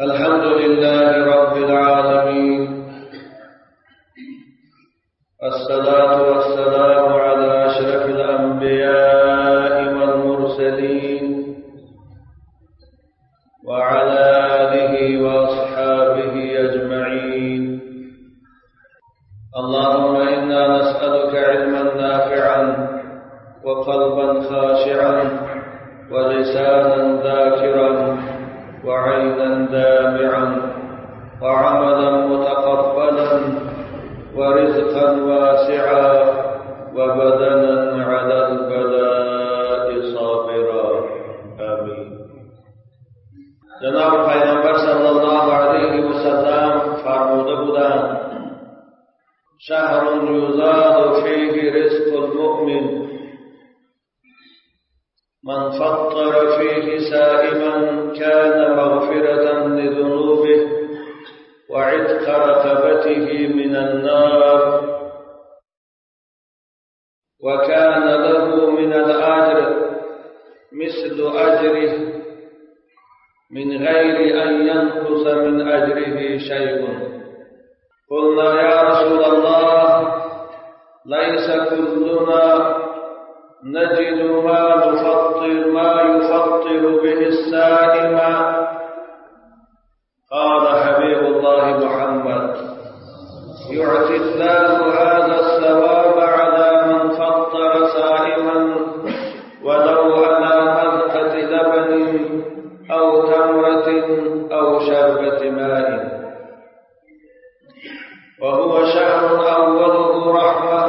الحمد لله رب العالمين. الصلاة والسلام وهو شهر أوله رحمة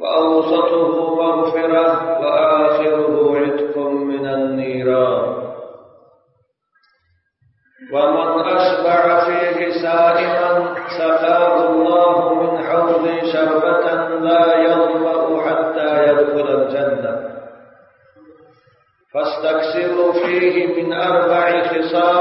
وأوسطه مغفرة وآخره عتق من النيران. ومن أشبع فيه سائما سقاه الله من حوض شربة لا يظمأ حتى يدخل الجنة. فاستكثروا فيه من أربع خصال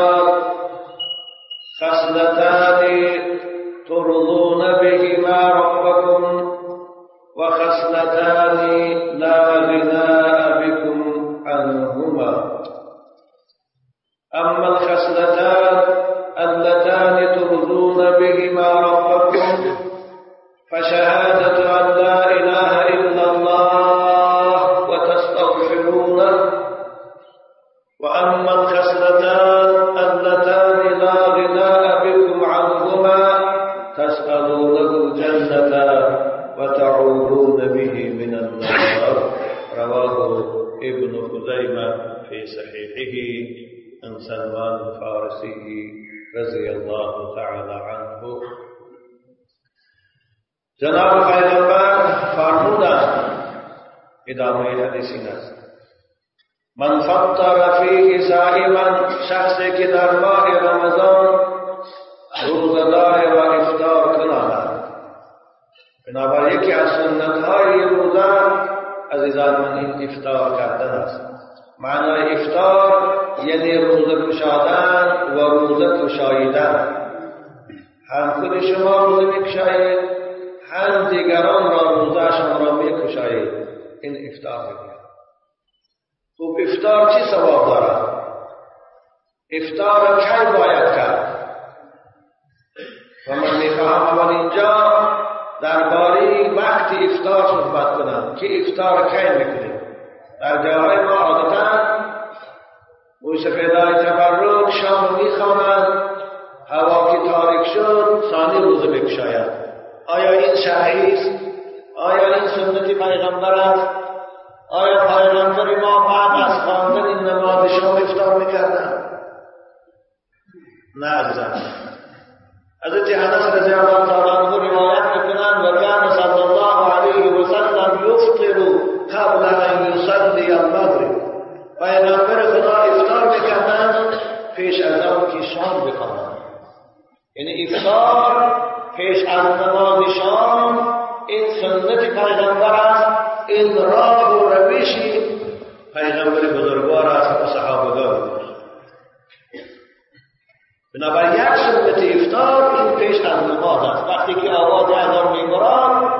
افطار کی باید کرد. و من می‌خواهم اول اینجا درباره وقت افطار صحبت کنم که افطار کی می‌کنیم. در جاهای ما عادتا موی سفیدای تبرک شام می‌خوانند هوا که تاریک شد ثانی روزه بکشاید. آیا این شرعی است؟ آیا این سنت پیغمبر است؟ آیا پیغمبر ما بعد از خواندن این نماز شام افطار می‌کردن؟ عزیزان حضرت انس رضی الله تعالی عنه روایت میکنند و کان صلی الله علیه و سلم یفطر قبل أن یصلی المغرب. پیغمبر خدا إفطار میکردند پیش از آن که شام بخوانند یعنی إفطار پیش از نماز شام این سنت پیغمبر است این راه و روشی پیغمبر بزرگوار است بنابر یک سنت افطار این پیش از نماز است. وقتی که آواز اذان می‌برد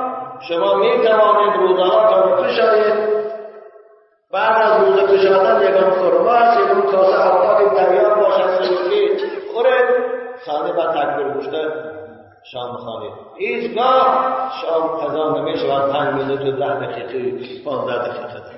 شما می توانید روزهاتان کشایید بعد از روزه کشادن یکان خرما است. یکان کاسه آباد دریا باشد سلوکی پشت شام خانه هیچگاه شام خزان نمیشه و پنج مینوت و ده دقیقه پانزده دقیقه.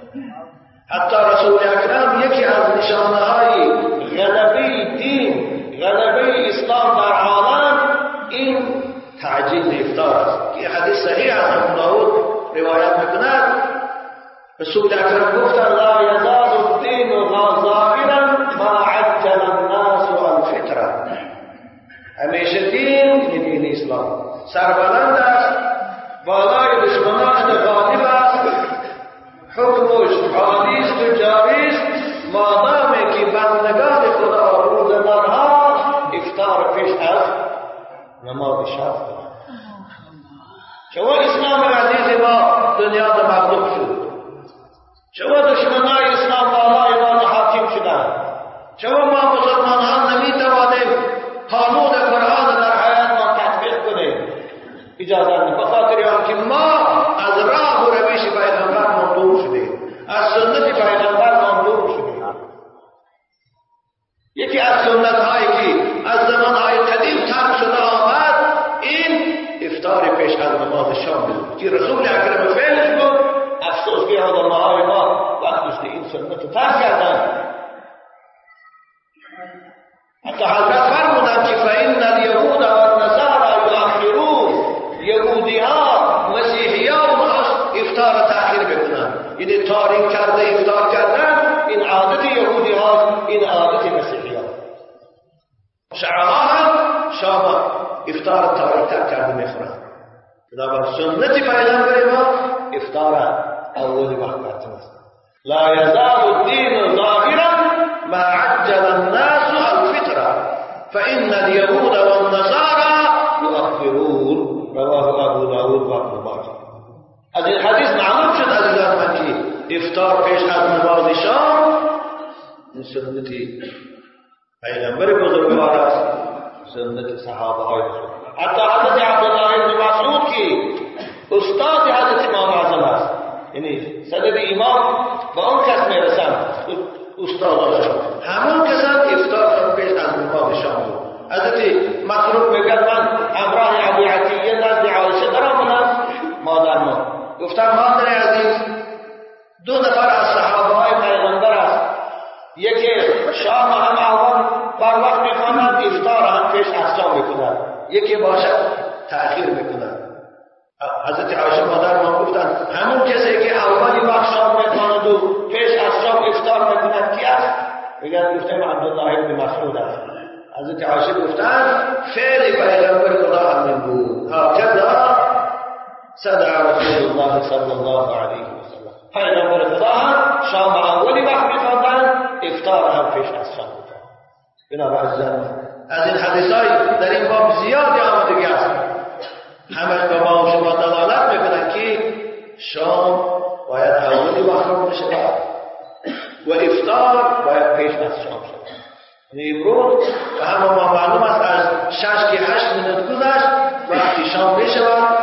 حتی رسول اکرم یکی از نشانه های غلبه دین غلبه اسلام در عالم این تعجیل افطار است که حدیث صحیح از أبو داود روایت میکند رسول اکرم گفتن لا یزال الدین ظاهرا ما عجل الناس الفطره همیشه دین دین اسلام. سربلند حضرت مسعود میگن من همراه ابو عطیه نزد عایشه درآمدم مادر ما گفتم مادر عزیز دو نفر از صحابه های پیغمبر است. یکی شام هم اول بر وقت می‌خوانند افطار هم پیش از شام می‌کنند یکی باشد تأخیر می‌کنند حضرت عایشه مادر ما گفتند همون کسی که اولی وقت شام می‌خواند و پیش از شام افطار می‌کند کی است؟ میگن گفتیم عبدالله بن مسعود است. حضرت عایشه گفتند فعل پیغمبر خدا همین بود هکذا صدع رسول الله صلی الله علیه وسلم پیغمبر خدا شام اولی وقت میخواندن افطار هم پیش از شام بنابراین از این حدیث های در این باب زیادی آمدگی است همه به ما و شما دلالت میکنن که شام باید اولی وقت رو شود و افطار باید پیش از شام یعنی امروز و همه ما معلوم است از شش که هشت منت گذشت وقتی شام می‌شود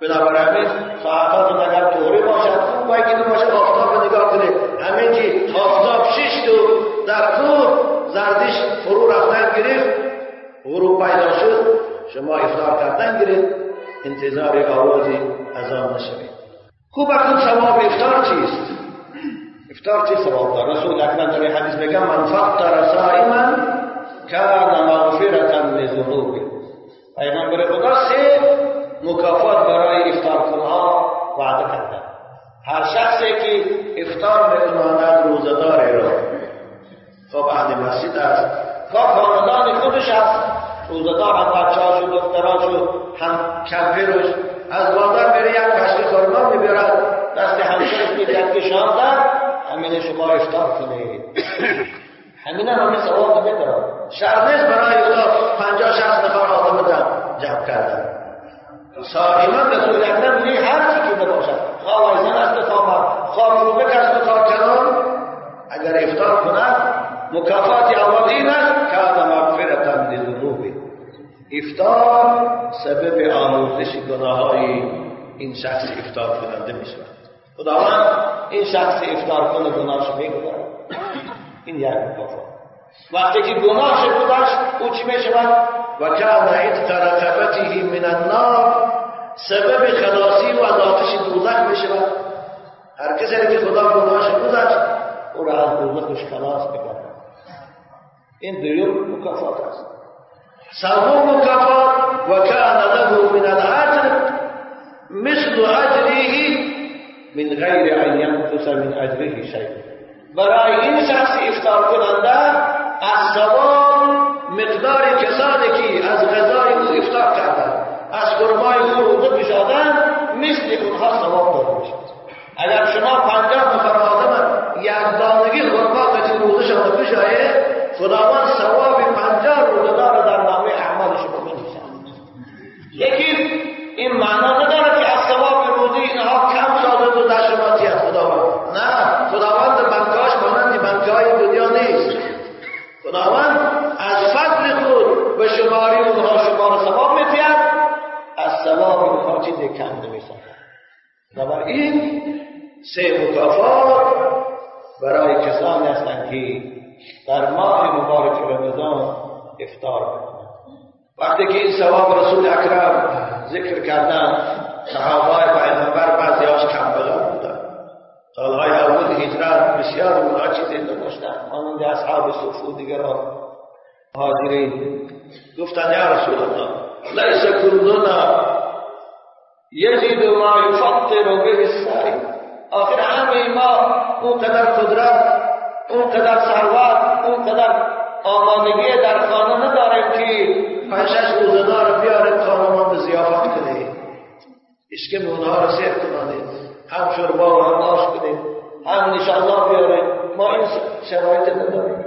بنابراین ساعتات اگر طوری باشد خوب باید که باشد آفتاب نگاه کنه. همین که آفتاب شش تو در کور زردش فرو رفتن گرفت غروب پیدا شد شما افطار کردن گرفت انتظار آواز اذان نشوید خوب اکنون ثواب افطار چیست؟ افطار چی ثواب دار رسول اکرم در حدیث میگه من فطر صائما کان مغفرة لذنوبه پیغمبر خدا سه مکافات برای افطار کنها وعده کرده. هر شخصی که افطار میکناند روزدار را. خب اهل مسجد است. خب خاندان خودش است. روزدار هم بچه‌هاش و دختراش و هم کمپیرش از بازار میره یک کشک خورما می‌برد. دست همسرش می‌دهد که شام در همین شما افطار کنید همین هم همین ثواب نمیدارد شرط نیست برای افطار پنجاه شخص نفر آدم جمع کردن. سائمان رسول اکرم میگه هر چی که باشد خواه زن است خواه خواه رو بکست و کنان اگر افطار کند مکافات اول این است. کان مغفرتا لذنوبه افطار سبب آموزش گناه های این شخص افطار کننده می شود خداوند این شخص افطار کنه گناهش می‌گذارد این یک مکافات وقتی که گناهش گذشت او چی می شود و کان عتق رقبته من النار. سبب خلاصی و از آتش دوزخ می شود هر کسی که خدا گناهش گذشت او را از دوزخش خلاص می‌کنه این دیوم مکافات است. سوم مکافات و کان له من العجر مثل اجره من غیر ان ینقص من اجره شیء برای این شخص افطار کننده از ثواب مقدار کسانی که از غذای او افطار کردن از خرمای او روزه پیشادن مثل اونها ثواب داده می‌شد اگر شما پنجاه نفر آدم یک دانگی خرما قتی روزه شما پیش خداوند ثواب پنجاه روزه دار در نامه اعمال شما بنویسد. یکی این معنا نداره که از ثواب روزی اینها کم سازد و در شما از خداوند نه خداوند بنکاش مانند بنکای دنیا نیست خداوند از فضل خود به شماری اونها شما ثواب میتید از ثواب اونها چیزی کم نمی‌سازد این سه مکافات برای کسانی هستند که در ماه مبارک رمضان افطار بکنند وقتی که این ثواب رسول اکرم ذکر کردن صحابه پیغمبر بعضیاش کم بلا بودن. سالهای اول هجرت بسیار اونا چیزی داشتن مانند اصحاب صفو دیگر حاضرین گفتن یا رسول الله لیس کلنا یجد ما یفطر به السائل آخر همه ما اونقدر قدرت اونقدر ثروت اونقدر آمادگی در خانه نداریم که پنجش روزدار بیاریم خانمان به زیافت کنیم اسکم اونها رو سیر کنیم هم شربا و هم آش کنیم هم انشاءالله بیاریم ما این شرایط نداریم.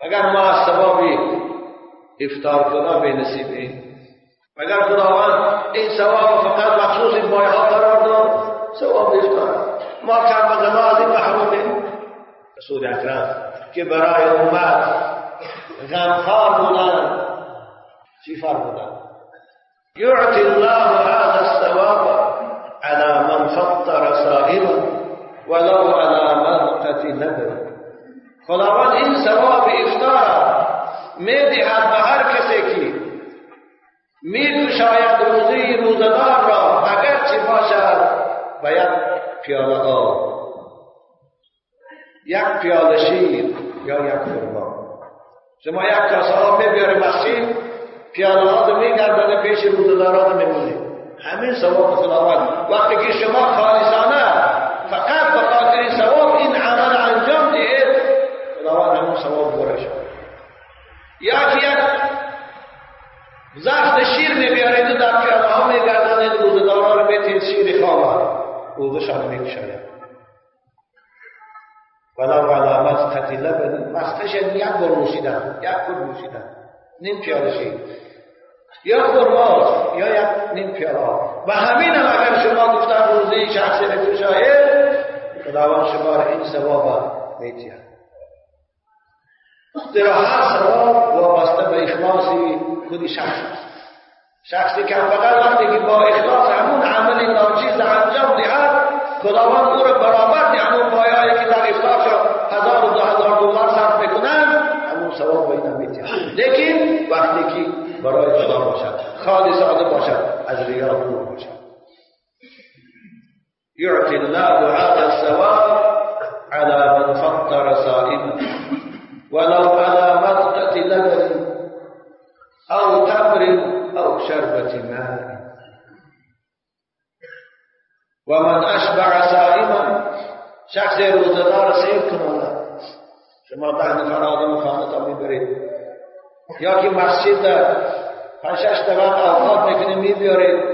اگر ما از سبابی افتار کنه به نصیبیم اگر خداوند این ثواب فقط مخصوص این مایه ها قرار داد؟ ثواب افتار ما کم بغنا از این محرومیم. رسول اکرم که برای امت غمخوار بودن چی فرمودن؟ یعطی الله هذا الثواب. على من فطر صائما ولو على مرقة نبر. خداوند این ثواب افطار میدهد به هر کسی که می شاید روزی روزدار را اگر چی باشد و یک پیاله آب یک پیاله شیر یا یک خرما. شما یک کاسه آب میبیاری مسجد پیاله ها میگردنه پیش روزداران میمونه. همین ثواب خداوند وقتی که شما خالصانه فقط به خاطر ثواب این عمل انجام دهید خداوند همون ثواب برش یا که یک زخت شیر میبیارید و در پیاله ها میگردنید روزداران رو میتید شیر خواه روزشان میکشنید ولو علامت قتل لبن مستش یک بار نوشیدن. یک بار نوشیدن. نیم پیاله شیر یا خرماز یا یک نیم پیاله و همین هم اگر شما گفتن روزی شخصی بکشاید خداوند شما را این ثواب میتید در هر ثواب وابسته به اخلاصی خودی شخص شخصی که فقط وقتی که با اخلاص همون عمل ناچیز انجام دهد خداوند او را برابر همون پایهایی که در افتار هزار و دو هزار دلار صرف می‌کنن همون ثواب به اینا میتید لیکن وقتی که برای خدا باشد. خالص ساده باشد. از ریا دور باشد. يعطي الله هذا الثواب على من فطر صائما. ولو على مدقة لبن أو تمر أو شربة ماء. ومن أشبع صائما شخص روزدار سیر کنه. شما آدم خانه تا میبرید. یا که مسجد در پنج شش طبق اوقات می‌کنه میبیارید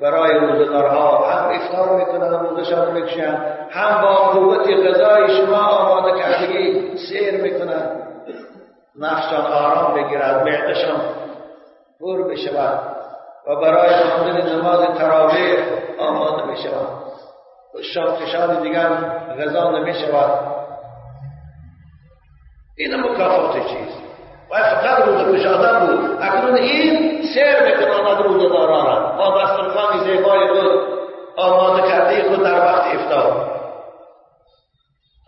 برای روزدارها هم افطار می‌کنن روزشان می‌کشن هم با قوت غذای شما آماده کردگی سیر می‌کنن. نفسشان آرام بگیرد معدشان پر بشود و برای خواندن نماز تراویح آماده بشود شام کشان دیگر غذا نمی‌شود. این مکافات چیز و فقط روز کشادن بود اکنون این سیر میکناند روز داران با دسترخان زیبای خود آماده کرده خود در وقت افتار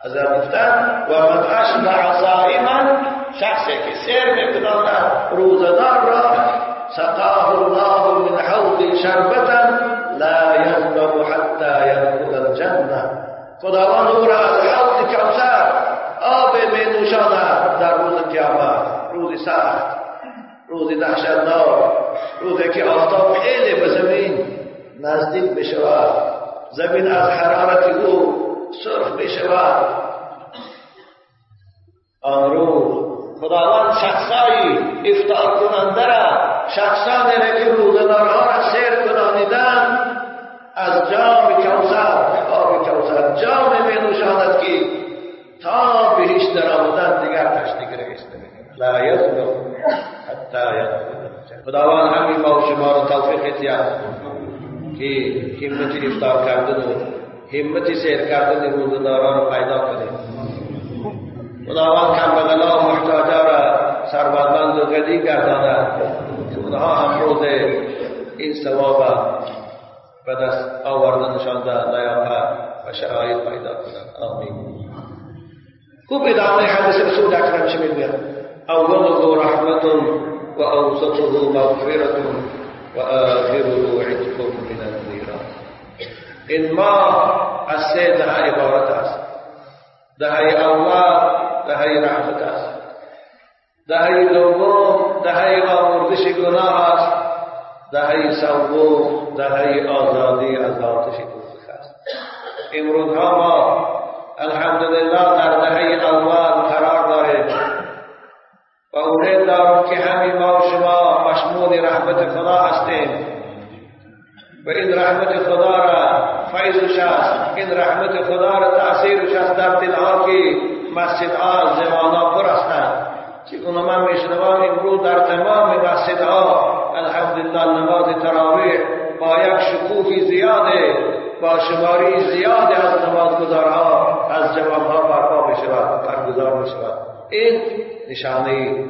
از گفتن و من أشبع صائما که سیر میگذارد روزدار را سقاه الله من حوض شربتا لا يظلم حتى يدخل الجنة. خداوند أو را از حوض کوثر آب می نوشاند در روز قیامت. روز سخت روز دهشتناک روزی که آفتاب خیلی به زمین نزدیک بشود. زمین از حرارت او سرخ بشود. آن روز خداوند شخصایی افتار کننده را شخصانی را که روزدارها را سیر کنانیدن از جام کوثر آب کوثر جام می نوشاند که تا بهش در آمدن دیگر تشنگی را لا یظلم حتی یظلم خداوند همین ما و شما را توفیق دید که همت افطار کردن و همت سیر کردن روزداران را پیدا کنیم خداوند کم بغلا و محتاجا را سربلند و قدی گرداند. اونها هم روز این ثواب به دست آوردنشان در و شرایط پیدا کنند. آمین. خوب ادامه حدیث رسول اکرم چه می‌گوید؟ أوله رحمة وأوسطه مغفرة وآخره عتق من النيران. إن ما أسيد هاي بارتا دهي الله دهي رحمتا دهي لغوم دهي غامردش گناه است دهی سوگوف دهی آزادی از آتش کفر است امروز ها ما الحمدلله در دهی اول قرار داریم و امید دارم که همین ما و شما مشمول رحمت خدا هستیم. و این رحمت خدا را فیضش است این رحمت خدا را تأثیرش است در دلها که مسجدها زمانا پر هستند. چگونه من میشنوم؟ امروز در تمام مسجدها الحمدلله نماز تراویح با یک شکوفی زیاده با شماری زیادی از نمازگزارها از جوانها برپا بشود برگزار بشود این نشانه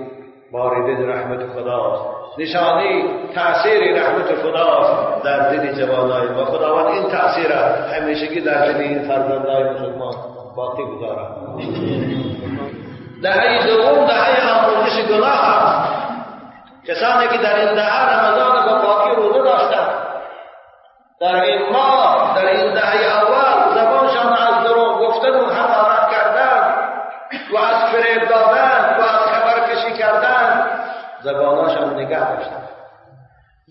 باریدن رحمت خداست. نشانه تأثیر رحمت خداست در دل جوانای ما. خداوند این تأثیر همیشگی در دل این فرزندای مسلمان باقی گذارد دهه دوم دهه آموزش گناه است. کسانی که در این دهه رمضان با باقی روزه داشتند. در این ماه در این دهه اول زبانشان از دروغ گفتن و حقارت کردن و از فریب دادن و از خبر کشی کردن زبانشان نگه داشتن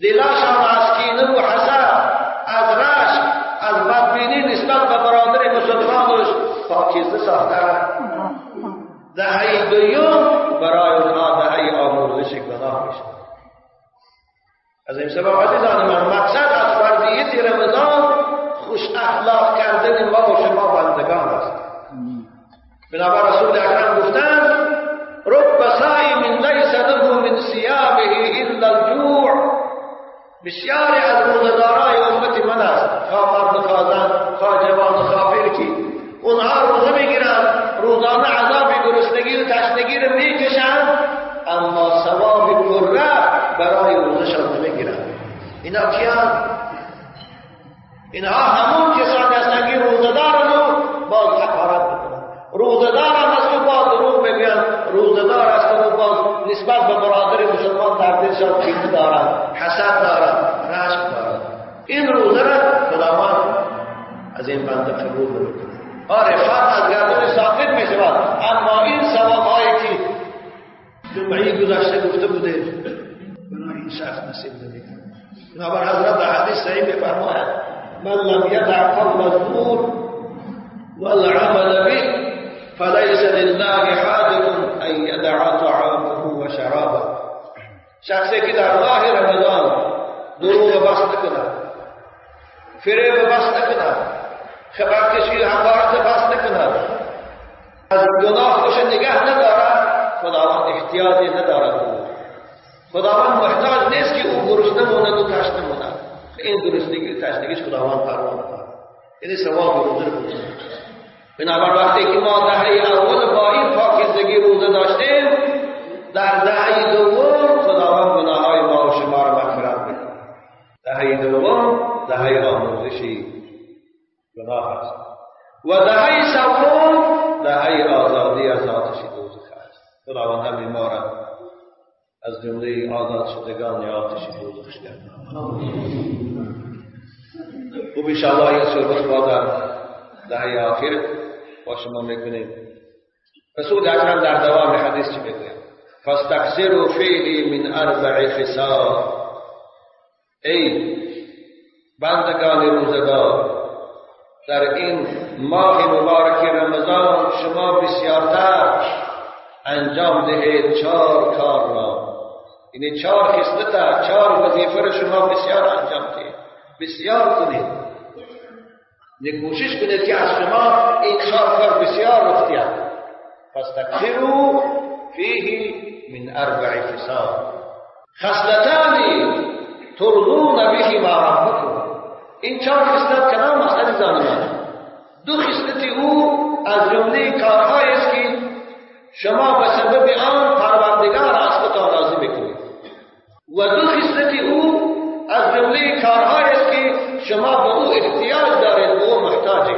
دلاشان از کینه و حسد از رشک از بدبینی نسبت به برادر مسلمانش پاکیزه ساختن. دهه دوم برای اونها دهه آموزش گناه میشه. از این سبب عزیزان من مقصد از فرضیت رمضان خوش اخلاق کردن ما و شما بندگان است. بنابر رسول اکرم گفتن رب بسیاری از روزدارای امت من است. خواه مرد خواه خواه جوان خواه فرکی اونها روزه می‌گیرن روزانه عذاب گرسنگی و تشنگی رو می‌کشن اما ثواب کره برای روزشان نمی‌گیرن. اینا کیان؟ اینها همون کسان هستن که روزدارن و باز حقارت می‌کنن. روزدار هم از او باز دروغ بگن روزدار است و باز نسبت به برادر مسلمان در دلشان کینه دارن. حسد دارن. از این بنده قبول نمیکنه آره فرد از گردن ساقط می شود. اما این ثواب هایی که جمعی گذشته گفته بوده برای این شخص نصیب نمیکنه بنابر حضرت در حدیث صحیح میفرماید من لم یدع قول الزور والعمل به فليس لله حاجة أن يدع طعامه وشرابه شخصی که در راه رمضان دروغ بس نکند فریب بس نکند خبرکشی حقارت بس نکند. از گناه خوش نگه ندارد خداوند احتیاجی ندارد. خداوند محتاج نیست که او گرسنه موند و تشنه موند این گرسنگی تشنگیش خداوند پروا ندارد یعنی ثواب رو بنابر وقتی که ما دهه اول با این پاکیزگی روزه داشتیم در دهه دوم خداوند گناههای ما و شما را مغفرت می‌کنه دهه دوم دهه آموزشی. گناه است و دهه سوم دهه آزادی از آتش دوزخ است. خداوند همین ما را از جمله آزاد شدگان آتش دوزخ کرد. خوب انشاءالله این صحبت با در دهه آخر با شما میکنیم. رسول اکرم در دوام حدیث چی میگوید؟ فاستکثروا فیه من أربع خصال. ای بندگان روزگار در این ماه مبارک رمضان شما بسیارتر انجام دهید چهار کار را. یعنی چهار خصلت چهار وظیفه را شما بسیار انجام دهید. بسیار کنید. یعنی کوشش کنید که از شما این چهار کار بسیار اختیار فاستکثروا فیه من اربع خصال خصلتان ترضون بهما ربكم این چهار خصلت کلام مسئله زانمان دو خصلت او از جمله کارهایی است که شما به سبب آن پروردگار از خود راضی می‌کنید. و دو خصلت او از جمله کارهایی است که شما به او احتیاج دارید به او محتاجید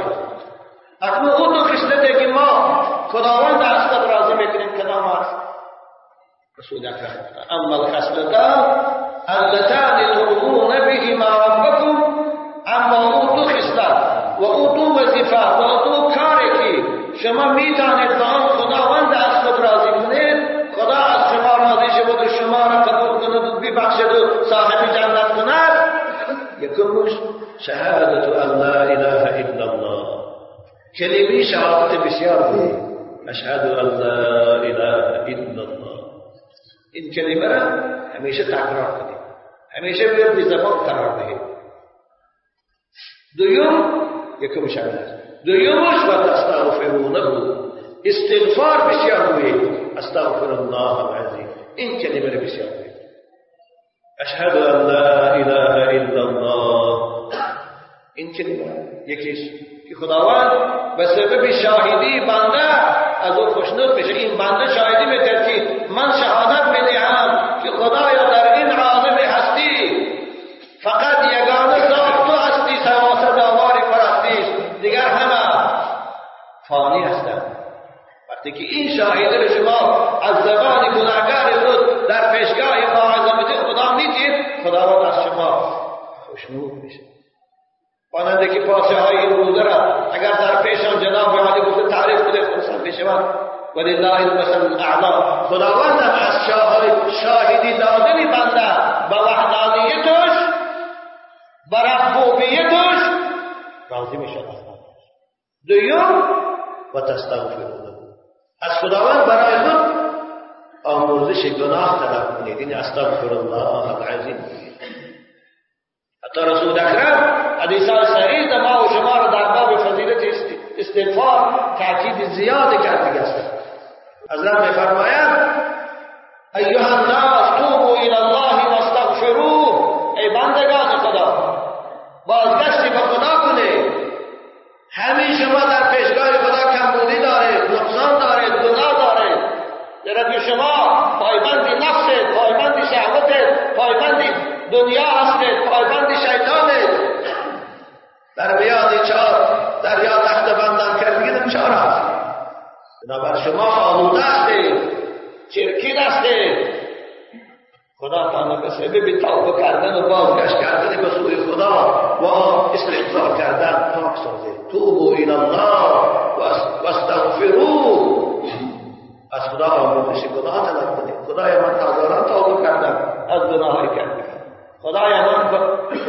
اکنون او دو خصلتی که ما خداوند از خود راضی می‌کنیم کدام است رسول اکرم اما الخصلتان اللتان ترضون بهما ربكم اما او دو خصلت و او دو وظیفه و او دو کاری که شما میتانید به آن خداوند از خود راضی کنید خدا از شما راضی شود و شما را قبول کند و ببخشد و صاحب جنت کند. یکمش شهادت ان لا اله الا الله. کلمه شهادت بسیار بود اشهد ان لا اله الا الله. این کلمه را همیشه تکرار کنید همیشه به زبان قرار دهید دویم یکم شهادت دویمش و بود استغفار بسیار بوید استغفر الله العظیم. این کلمه رو بسیار بوید اشهد ان لا اله الا الله. این کلمه یکیش که خداوند به سبب شاهدی بنده از او خوشنود بشه. این بنده شاهدی میتر که من شهادت می‌دهم که خدایا در این عالم هستی فقط یگانه ذات تو هستی سواسه داواری پرستی دیگر همه فانی هستند وقتی که این شاهده رو شما از زبان گناهگار خود در پیشگاه با عظمت خدا می‌دید خداوند از شما خوشنود میشه. ماننده که پادشاه های این روزه را اگر در پیشان جناب عالی گفته تعریف بده خونسان بشوند ولله المثل الاعلا. خداوند از شاهدی دادن بنده به وحدانیتش به ربوبیتش راضی می‌شد دویم و تستغفرونه از خداوند برای خود آموزش گناه طلب کنید. این استغفر الله العظیم حتی رسول اکرم حدیثان صحیح ما و شما را در باب فضیلت استغفار تاکید زیاد کرده است. حضرت میفرمایند ایها الناس توبوا الى الله واستغفروه. ای بندگان خدا بازگشتی به خدا کنید. همین شما در پیشگاه خدا کمبودی دارید نقصان دارید گناه دارید در که شما پایبند نفسید پایبند شهوتید پایبند دنیا هستید پایبند شیطانید در بیاد چهار دریا تحت بندان کردگی چهار هست بنابر شما آلوده هستید چرکی هستید خدا تعالی به سبب توبه کردن و بازگشت کردن به سوی خدا و استغفار کردن پاک سازید توبوا الى الله و از خدا آموزش گناه طلب کنید خدای من هزاران توبه کردم از گناهی کردم خدای من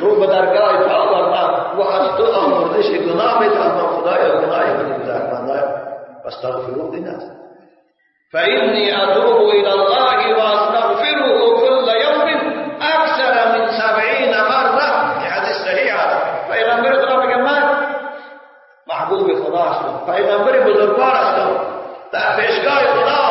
رو به درگاه تو آوردم و از تو آموزش گناه میتونم خدای گناه من گذر من واستغفروه دین است. فإني أتوب إلى الله وأستغفره كل يوم أكثر من سبعين مرة. في حديث صحيح پیغمبر خدا میگه من محبوب خدا هستم. پیغمبر بزرگوار هستم. در پیشگاه خدا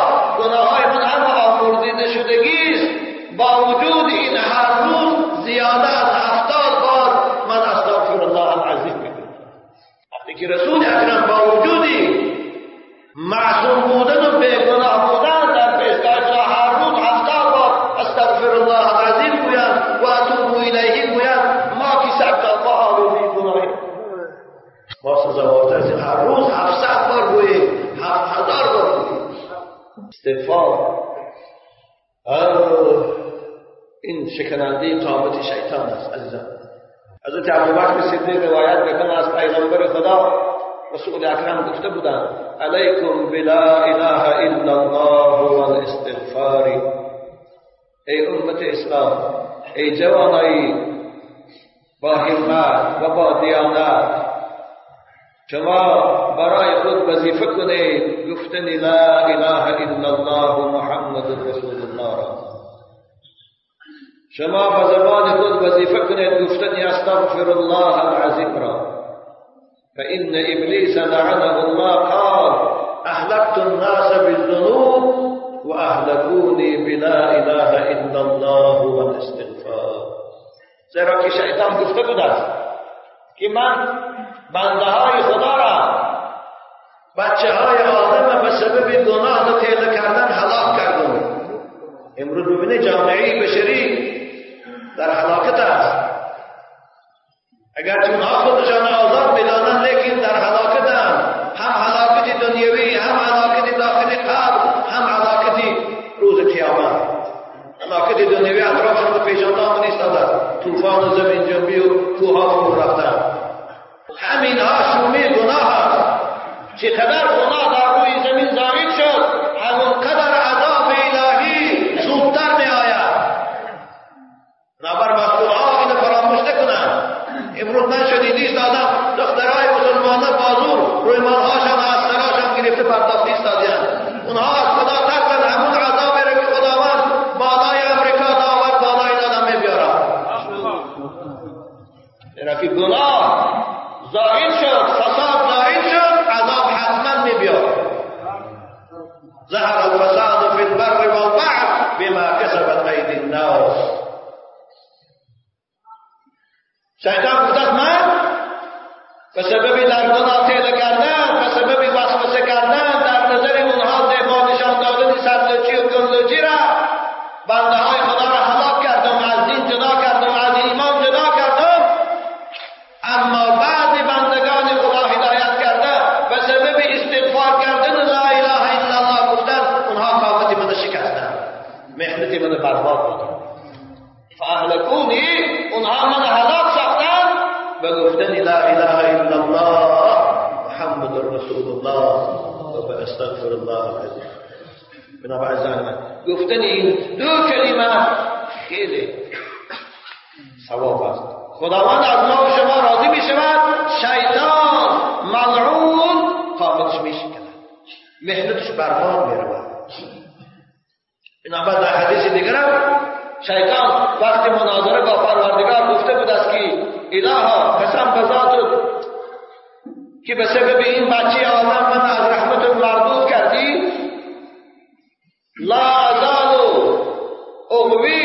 como ve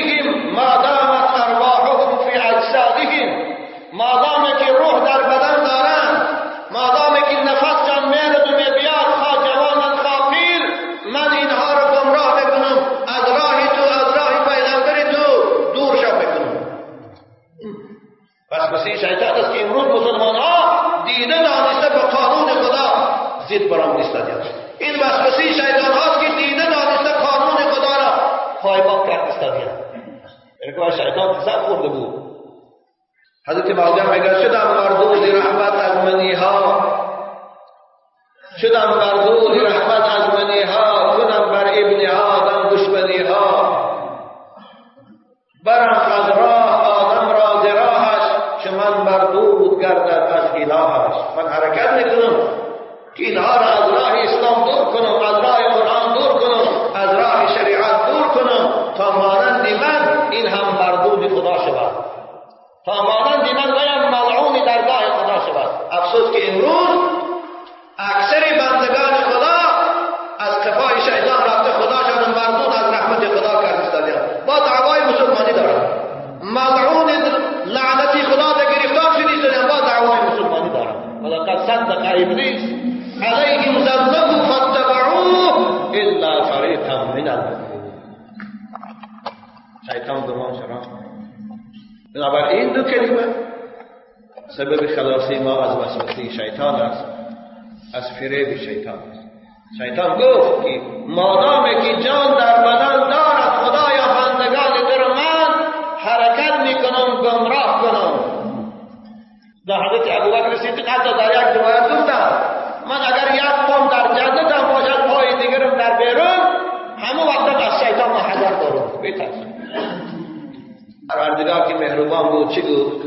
بود چی گفت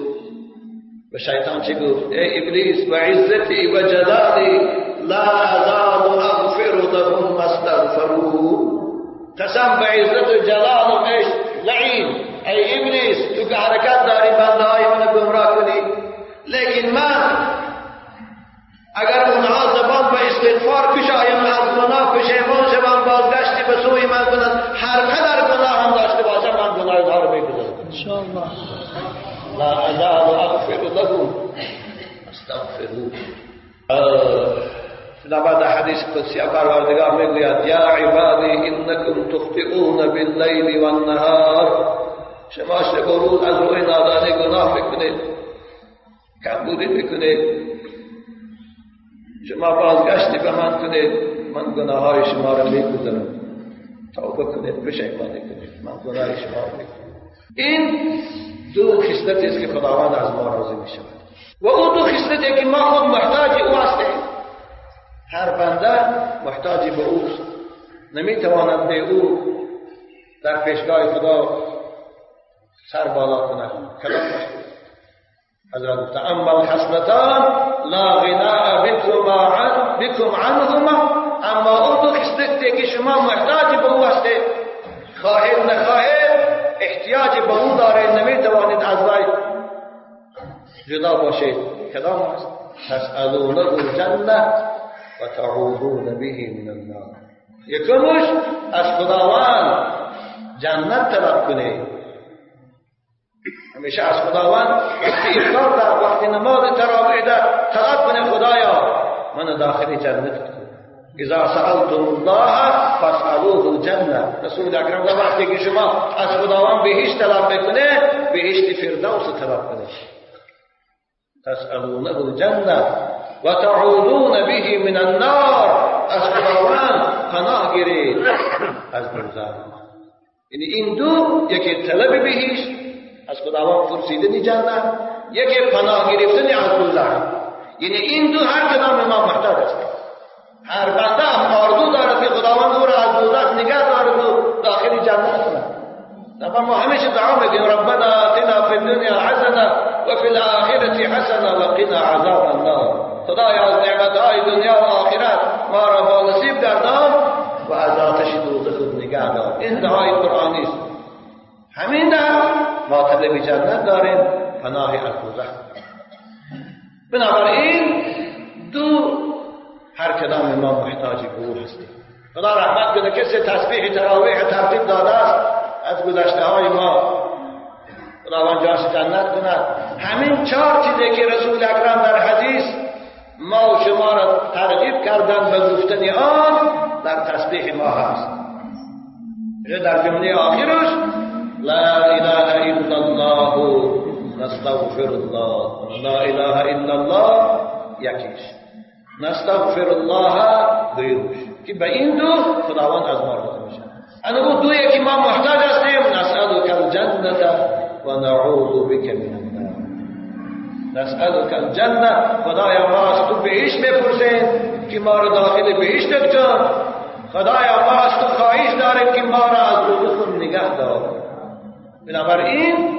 به شیطان چی گفت ای ابلیس و عزتی و جلالی لا ازال اغفر لهم استغفروا. قسم به عزت و جلال و عشق. لعین ای ابلیس تو که حرکت داری بنده های من گمراه کنی. لیکن من اگر اونها زبان به استغفار پیش آیم از گناه پشیمان شوم بازگشتی به سوی من کنند هر قدر گناه هم داشته باشم من گناه اونها رو میگذارم لا أزال أغفر لهم. أستغفروا. بعد حدیث قدسی پروردگار میگوید یا عبادی انکم تخطئون باللیل والنهار شما شب و روز از روی نادانی گناه میکنید کمبودی میکنید شما بازگشتی به من کنید من گناه های شما را میگذارم توبه کنید پشیمانی کنید من گناه شما میکنم این دو خصلتی است که خداوند از ما راضی می شود و او دو خصلتی که ما خود محتاج او هستیم. هر بنده محتاج به اوست. نمی‌تواند به او در پیشگاه خدا سر بالا کند. کلام حضرت تأمل حسنتان لا غناء بكما عن بكم عنهما. اما او دو خصلتی که شما محتاج به او هستید. خواهید نخواهید احتیاج به او داره نمی‌توانید از وی جدا باشید. کدام است؟ تسألونه الجنه و تعودون به من النار. یکمش از خداوند جنت طلب کنید. همیشه از خداوند وقتی در وقتی نماز تراویح در طلب کنه خدایا من داخل جنت. اذا سألتم الله فاسألوه الجنه رسول اکرم وقتی که شما از خداوند بهشت طلب می‌کنه بهشت فردوس طلب کنه. تسألونه الجنه و تعودون به من النار. از خداوند پناه گیرید. از دوزخ یعنی این دو یکی طلب بهشت از خداوند پرسیدن جنت. یکی پناه گرفتن از دوزخ یعنی این دو هر کدام ما محتاج است. هر بنده هم آرزو دارد که خداوند او را از دوزخ نگه دارد و داخل جنت کند نفر ما همیشه دعا میگیم ربنا آتنا فی الدنیا حسنه و فی الاخره حسنه و قنا عذاب النار. خدایا از نعمتهای دنیا و آخرت ما را با نصیب گردان و از آتش دوزخ نگه دار. این دعای قرآنی است همین در ما طلب جنت داریم پناه از دوزخ. بنابراین دو هر کدام ما محتاج به او هستیم. خدا رحمت کنه کسی تسبیح تراویح ترتیب داده است از گذشته های ما خداوند جاش جنت کند. همین چهار چیزی که رسول اکرم در حدیث ما و شما را ترغیب کردن به گفتن آن در تسبیح ما هست. در جمله آخرش لا اله الا الله نستغفر الله لا اله الا الله یکیش. نستغفر الله دویوش که به این دو خداوند از ما راضی میشه. انا او دو یکی ما محتاج هستیم نسألك الجنة و نعوذ بك من النار. نسألك الجنة خدایا ما از تو بهش بپرسیم که ما رو داخل بهشتت کن خدایا ما از تو خواهش داریم که ما را از دوزخ نگه دار. بنابراین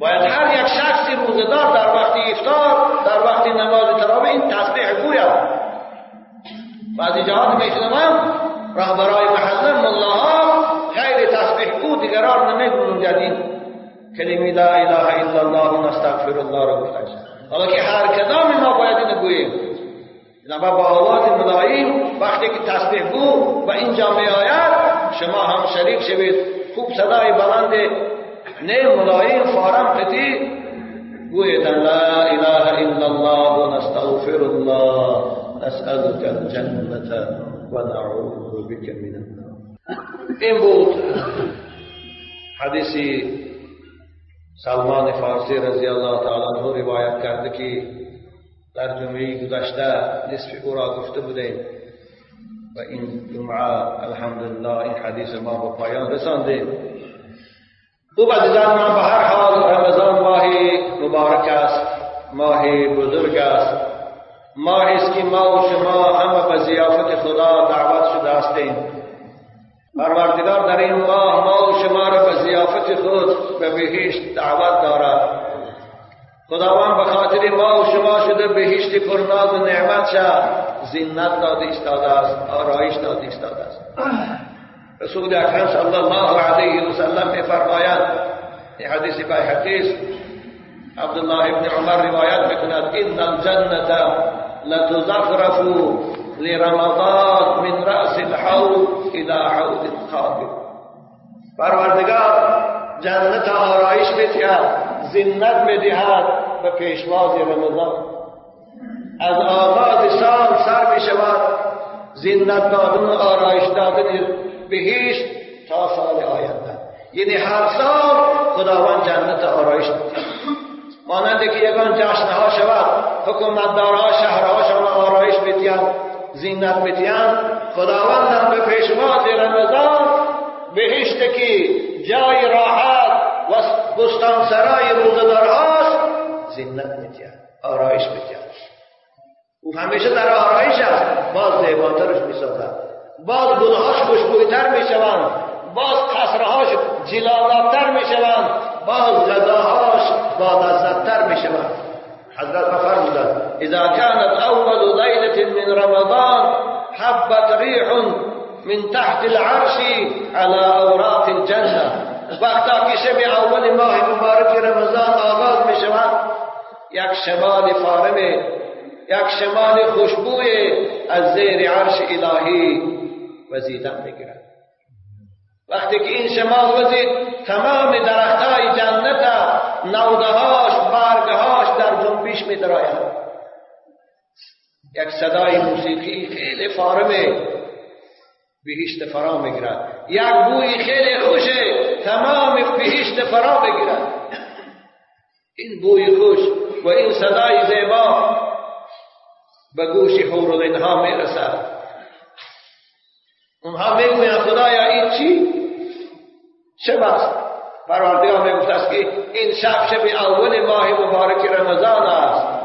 باید هر یک شخصی روزدار در وقت افطار در وقت نماز تراویح این تسبیح گوید بعضی جهات میشنوم رهبرای محله ملاها غیر تسبیح گو دیگران نمی‌گویند. این کلمه لا اله الا الله نستغفر الله را گفتن حالا که هر کدام ما باید اینو گوییم. بنابر با آواز ملایم وقتی که تسبیح گو و اینجا می آید شما هم شریک شوید. خوب صدای بلند نه ملایم فارم قطی گوید لا إله إلا الله نستغفر الله. نسألك الجنة ونعوذ بك من النار. این بود حدیثی سلمان فارسی رضی الله تعالی عنه روایت کرده که در جمعه گذشته نصف أو را گفته بودیم و این جمعة الحمدلله این حدیث ما به پایان رساندیم خوب عزیزان من به هر حال رمضان ماه مبارک است ماه بزرگ است. ما است که ما و شما همه به زیافت خدا دعوت شده هستیم. پروردگار در این ماه ما و شما را به زیافت خود به بهشت دعوت دارد. خداوند به خاطر ما و شما شده بهشت پرناز و نعمت شد. زینت داده استاده است آرایش داده استاده است. رسول اکرم صلی الله علیه و سلم میفرمایند این حدیث حدیث عبدالله ابن عمر روایت میکند ان الجنه لتزخرف لرمضان من رأس الحوض إلى حوض القابل پروردگار جنت آرایش میتید زینت میدهد به پیشواز رمضان از آغاز سال سر می شود زینت دادن و آرایش دادن بهشت تا سال آینده. یعنی هر سال خداوند جنت آرایش می‌دهد مانند که یگان جشنها شود حکومتدارها شهرهاشان آرایش میتیند زینت میتیند خداوند هم به پیشواز رمضان بهشت که جای راحت و بستان سرای روزدارهاست زینت میتیند آرایش میتیند او همیشه در آرایش است باز زیباترش می‌سازد. باز گلهاش خوشبویتر میشوند. باز قصرهاش جلالاتتر میشوند. باز غذاهاش با لذتتر میشوند. حضرت فرمودند اذا كانت اول ليلة من رمضان حبت ريح من تحت العرش على أوراق الجنة. وقتا که شب اول ماه مبارک رمضان آغاز می شود یک شمال فارم یک شمال خوشبوی از زیر عرش الهی وزیدن می‌گیرد وقتی که این شمال وزید تمام درختهای جنت نودهاش برگهاش در جنبیش می دراید یک صدای موسیقی خیلی فارمه. بهشت فرا می‌گیرد یک بوی خیلی خوشه تمام بهشت فرا بگیرد این بوی خوش و این صدای زیبا به گوش حورالعینها می‌رسد. اونها می‌گویند خدایا این چی؟ شب است پروردگار می‌گفت است که این شب شب اول ماه مبارک رمضان است.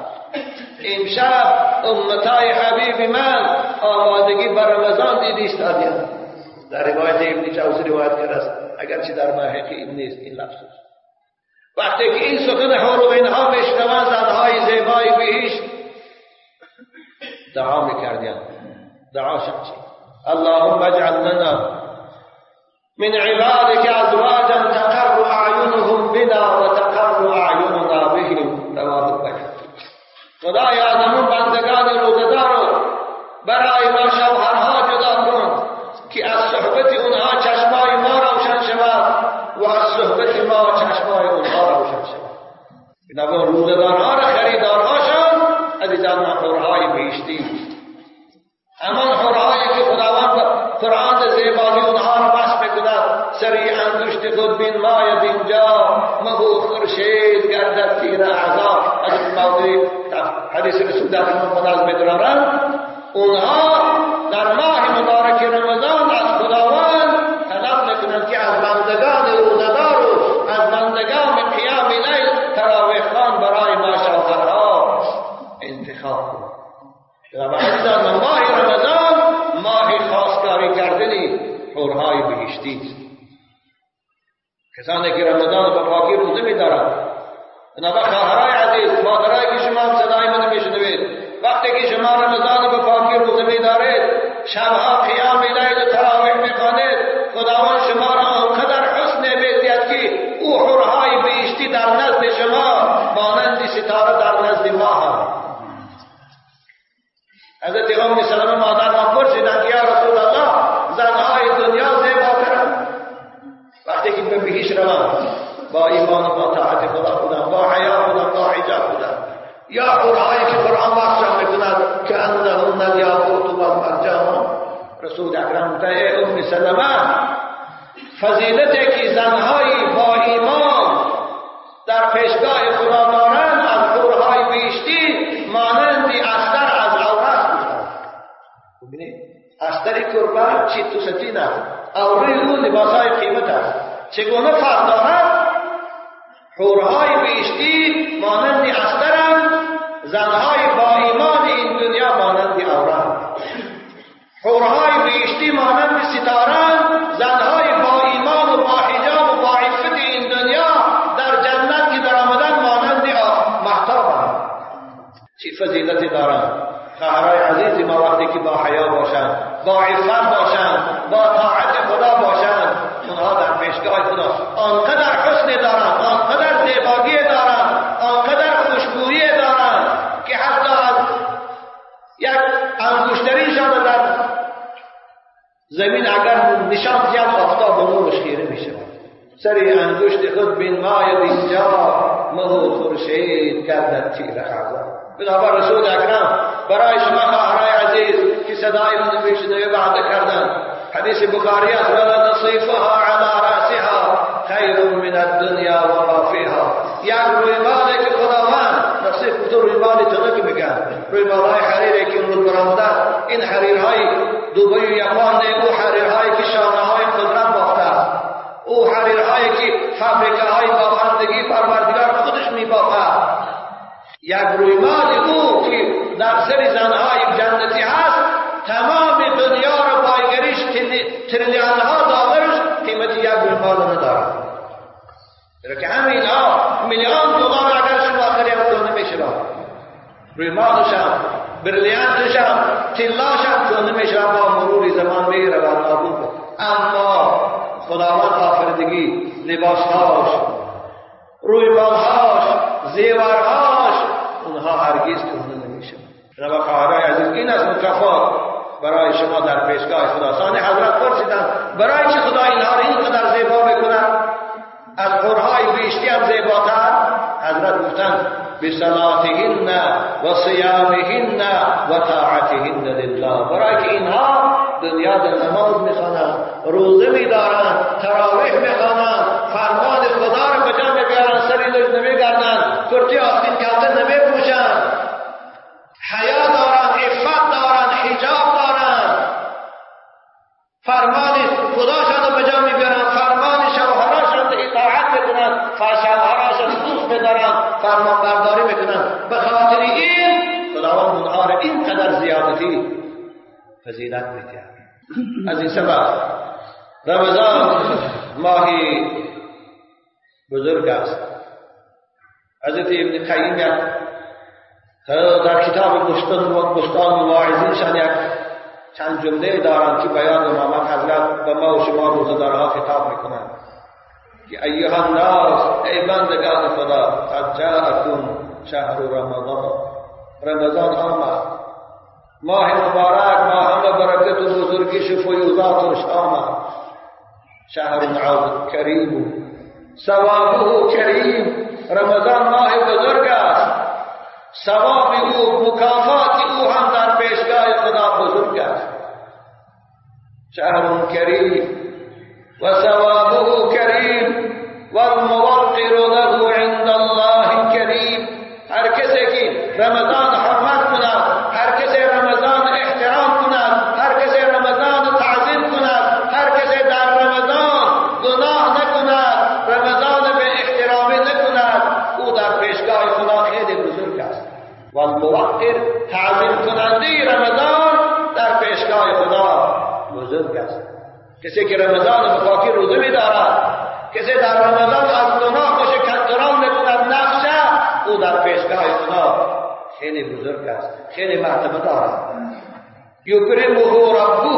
شب امتای حبیب من آمادگی بر رمضان دیدی استادیم در روایت ابن جوزی روایت کرده است اگرچه در محقی این نیست این لفظ وقتی که این سخن حور اینها میشنوند زنهای زیبای بهشت دعا می‌کردند دعا چی؟ اللهم اجعل لنا من عبادك أزواجا تقر اعینهم بنا وتقر اعیننا بهم. البخاری خدایا نمون بندگان روزدار رو برای ما شوهرها جدا کن که از صحبت اونها چشمای ما روشن شود و از صحبت ما چشمای اونها روشن شود. بنابراین روزدارها را خریدارهاشان عزیزان حورهای بهشتی. بن مايا بن جار مغو خرشيد قردت فينا عذاب. حديث الماضي حديث السودان من منازمة ونهار کسانی که رمضان به پاکی روزه میدارند بنابراین خواهرای عزیز مادرای که شما هم صدای من میشنوید وقتی که شما رمضان به پاکی روزه میدارید شبها قیام لیل تراویح می‌خوانید خداوند شما را آنقدر حسن می‌دید که او حورهای بهشتی در نزد شما مانند ستاره در نزد ماه حضرت یا حورهایی که قرآن بخشم می‌کند که انهن الیاقوت و المرجان رسول اکرم ای ام سلمه فضیلتی که زنهایی با ایمان در پیشگاه خدا دارند از حورهای بیشتی مانندی استر از عورت ببینید استر کربه چی تو ستین است اوری او لباسهای قیمت است. چگونه فرق دارد حورهای بیشتی مانند استرند زنهای با ایمان این مانند اورند حورهای بیشتی مانند ستاران زنهای با ایمان و با حجاب و با عفت این دنیا در جنت که در آمدن مانند محتابند چی فضیلتی دارند خواهرای عزیزی ما وقتی که با حیا باشند با عفت باشند با طاعت خدا باشند اونها در پیشگاه خدا آنقدر حسن دارند آنقدر زیبایی دارند زمین اگر نشان زیاد آفتاب نورش خیره میشه سری انگشت خود بین ماید اینجا مهو خورشید گردد تیر خزان. بنابر رسول اکرم برای شما خواهرای عزیز که صدای من میشنوی وعده کردن حدیث بخاری است ولا نصیفها على رأسها. خیر من الدنیا و ما فیها. یک روی مالی که خداوند نصیف تو روی مالی تو نگه میگن روی مالهای حریری که امروز برآمده این حریرهای دوبی و یابان او حریرهایی که شانه های قدرت بافته او حریرهایی که فابریکه های بافندگی پروردگار خودش میبافد یک رویمال او که در سر زنهای جنتی هست تمام دنیا رو بایگریش تریلیان ها یک رویمال ندارد که همین ها میلیون دلار اگر شما خرید تو نمیشه رویمالش هم بریلیانتش هم تلاش هم تو نمیشه با مرور زمان میره و نابود اما خداوند آفریدگی لباسهاش رویمالهاش زیورهاش اونها هرگز کهنه نمیشه و خواهرای عزیز این از مکافات. برای شما در پیشگاه خدا حضرت پرسیدن برای چه خدا اینها را اینقدر زیبا می‌کنن از قرهای بیشتی هم زیباتر؟ حضرت گفتن بصلاتهن و صیامهن و طاعتهن لله. برای که اینها دنیا در نماز می‌خوانند روزه میدارند تراویح می‌خوانند فرمان خدا را به جا میبیارند سری لج نمیگردند کرتی آستین کلته نمیپوشند. حیا دارند عفت دارند حجاب فرمان خداشان را به جا میبیارند فرمان شوهراشان اطاعت می‌کنند شوهراشان دوست میدارند فرمان برداری می‌کنند به خاطر این خداوند اونها را اینقدر زیادتی فضیلت می‌دهد از این سبب رمضان ماهی بزرگ است. حضرت ابن قیم در کتاب بستان و بستان واعظینشان یک چند جمله دارند که بیان امامت حضرت به ما و شما روزدارها خطاب می‌کنند که ایها الناس ای بندگان خدا قد جاءکم شهر رمضان. رمضان آمد ماه مبارک ماه برکت و بزرگیش و فیوضاتش آمد شهر عظیم کریم. ثوابه کریم. رمضان ماه بزرگ است. ثواب او مکافات وبركاته شهر كريم وثواب کسی که رمضان مفاکی روزه می دارد کسی در رمضان از گناه و کنترل نکند نقشه او در پیشگاه خدا خیلی بزرگ است خیلی مرتبه دارد. یکرمه ربه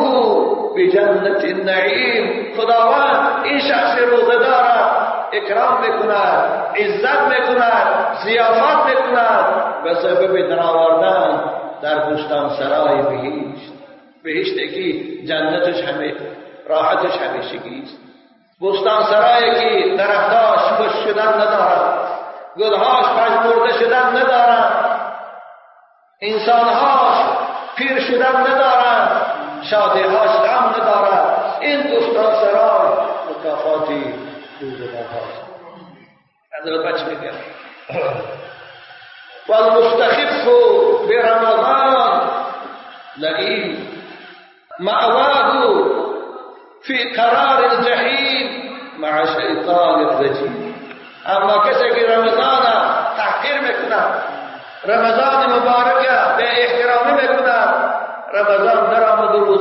به جنت النعیم. خداوند این شخص روزه دارد اکرام می‌کند عزت می‌کند زیافت می‌کند. به سبب درآوردن در بستان سرای بهشت بهشتی که جنتش همه راحتش همیشگی است. بستان سرایی که درختاش خوش شدن ندارد. گلهاش پژمرده شدن ندارد. انسانهاش پیر شدن ندارد. شادیهاش غم ندارد. این بستان سرای مکافاتی روزگارهاست حضرت بچه میگم والمستخف برمضان لئیم مأواه في قرار الجحیم مع شیطان الرجیم اما کسی که رمضان تحقیر میکند رمضان مبارک به احترامی میکند رمضان در آمد و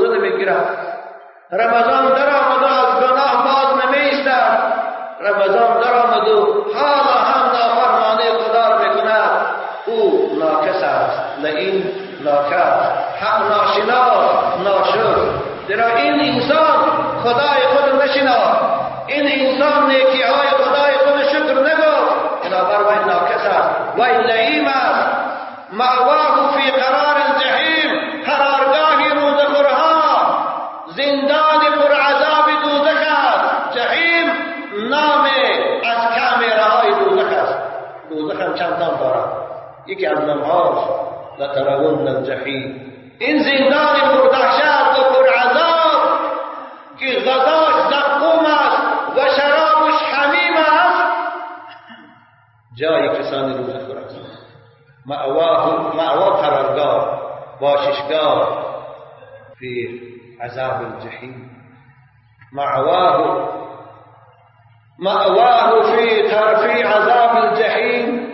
رمضان در آمد از گناه باز نمیستد رمضان در آمد حالا هم نافرمانی خدا میکند. أو ناکس است. لئین ناکس حق ناشنا ناشر. در این خدای خود نشنا این انسان نیکی های خدای خود شکر نگفت بنابر وی ناکس است وی لئیم است. معواه فی قرار الجحیم. قرارگاه روزخورها زندان پر عذاب دوزخ است. جحیم نام از کامره های دوزخ است. دوزخ هم چند نام دارد یکی از نامهاش لترون الجحیم. مأواه مأوا قرارگاه باششگاه في عذاب الجحيم مأواه مأواه في في عذاب الجحيم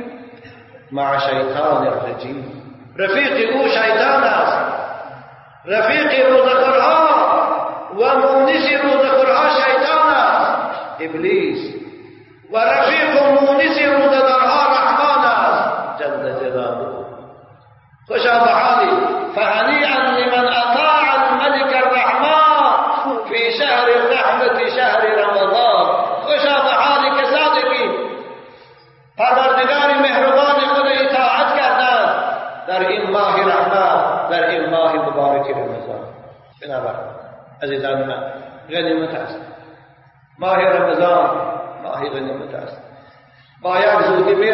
مع شيطان الرجيم رفيق أو شيطان است. رفیق روزخورها و مونس روزخورها شیطان است. ابلیس. و رفیق مونس خوشا بحالی فهنيئا لمن أطاع الملك الرحمن في شهر الرحمة شهر رمضان. بحالی کسانی که پروردگار مهربان خود اطاعت کردند در این ماه رحمت در این ماه مبارک رمضان. بنابر عزیزان من غنیمت است. ماه رمضان ماه غنیمت است. با یک زودی می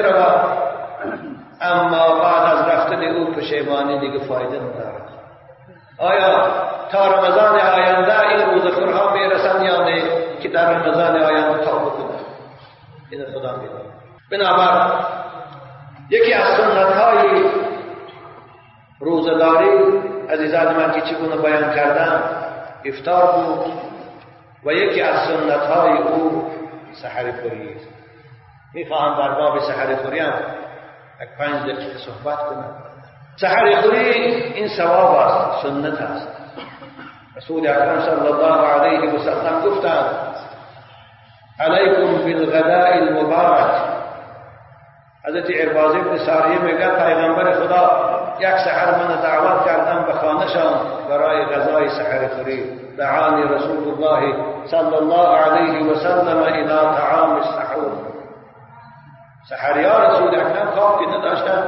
اما بعد از رفتن او پشیمانی دیگه فایده ندارد. آیا تا رمضان آینده این روزخورها می‌رسن یا نه؟ که در رمضان آینده توبه کنند این خدا می‌داند. بنابر یکی از سنت های روزداری عزیزان من که چگونه بیان کردم افتار بود و یکی از سنت های او سحر خوری می‌خواهم در باب سحر خوری هم پنج دقیقه صحبت کنم. سحر خوری این ثواب سنت رسول اکرم صلی الله علیه و سلم گفتند علیکم بالغداء المبارک. حضرت عرباز ابن ساریه میگه پیغمبر خدا یک سحر من دعوت کردم به خانهشان برای غذای سحر خوری دعانی رسول الله صلی الله علیه و سلم إلى طعام السحور. سحریا رسول اکرم خواب که نداشتن.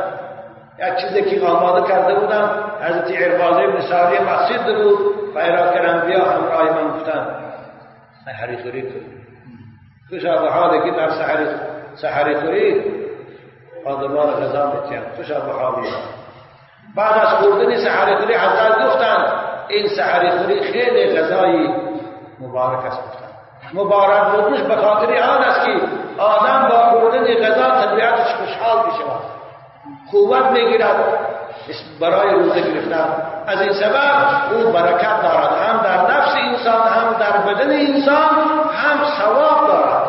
یک چیزی که آماده کرده بودن حضرت عرباز ابن ساریه مسجد بود. پیراکر انبیا همراه من گفتن سحر خوری کنید خوشا به حالی که در سحر سحر خوری آدمان غذا میتیم خوشا به حالی بعد از خوردن سحر خوری حضرت گفتن این سحر خوری خیلی غذای مبارک است. مبارک بودنش به خاطر آن است که آدم با خوردن غذا طبیعتش خوشحال بشود قوت می‌گیرد. برای روزه گرفتن. از این سبب او برکت دارد. هم در نفس انسان هم در بدن انسان هم ثواب دارد.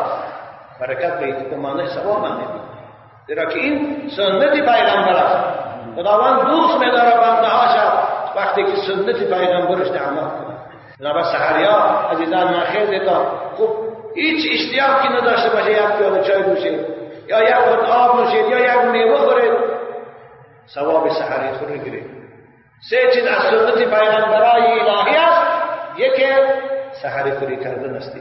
برکت به این معنی ثواب من زیرا که این سنت پیغمبر است. خداوند دوست میداره بنده هاشا وقتی که سنت پیغمبرش عمل بنابر سحریا عزیزان من خیلی تا خوب هیچ اشتیاقی نداشته باشه یک پیاله چای نوشید یا یک خود آب نوشید یا یک میوه خورید ثواب سحری خور گیرید. سه چیز از سنت پیغمبرای الهی است. یکی سحری خوری کردن است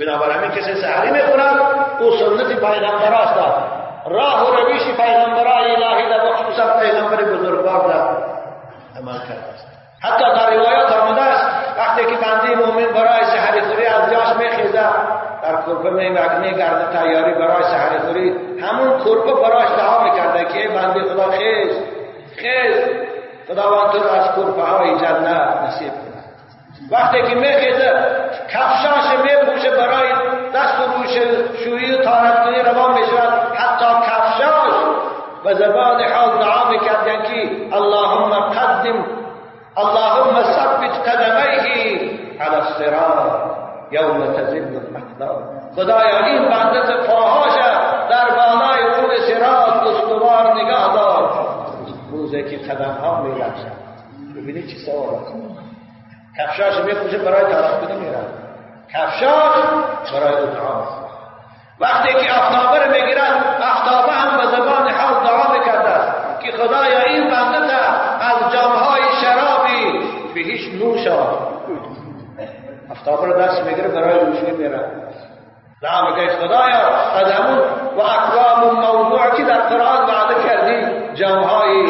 بنابر همین کسی سحری می‌خورد او سنت پیغمبر است. راه و رویش پیغمبرای الهی در خصوصا پیغمبر بزرگوار در عمل کرده است. حتی در روایات آمده است وقتی که بنده مؤمن برای سحر خوری از جاش میخیزه در کرپه میگرده تیاری برای سحر خوری همون کرپه براش دعا می‌کرده که بنده خدا خیز خیز خداوند تو از کرپه های جنت نصیب کنه وقتی که میخیزه کفشاش میپوشه برای دست و روش شویی و تارت کنی روان می‌شود. حتی کفشاش و زبان حال دعا می‌کردن که اللهم قدم اللهم ثبت قدميه على الصراط یوم تزل الاقدام خدایا این بنده پاهاش در بالای رود صراط استوار نگاه دار. روزه که قدم ها می ببینید چی سوال کفشاش میپوشه برای کنی میرن کفشاش برای دعا وقتی که افتابه رو می‌گیرد افتابه هم به زبان حال دعا می‌کرده است. که خدایا این بنده از جامهای شرابی به هیچ نوشا افتابه رو دست می‌گیره برای نوشی میره دعا میگه خدایا از همون و اقوام موضوع که در قرآن وعده کردی جامهای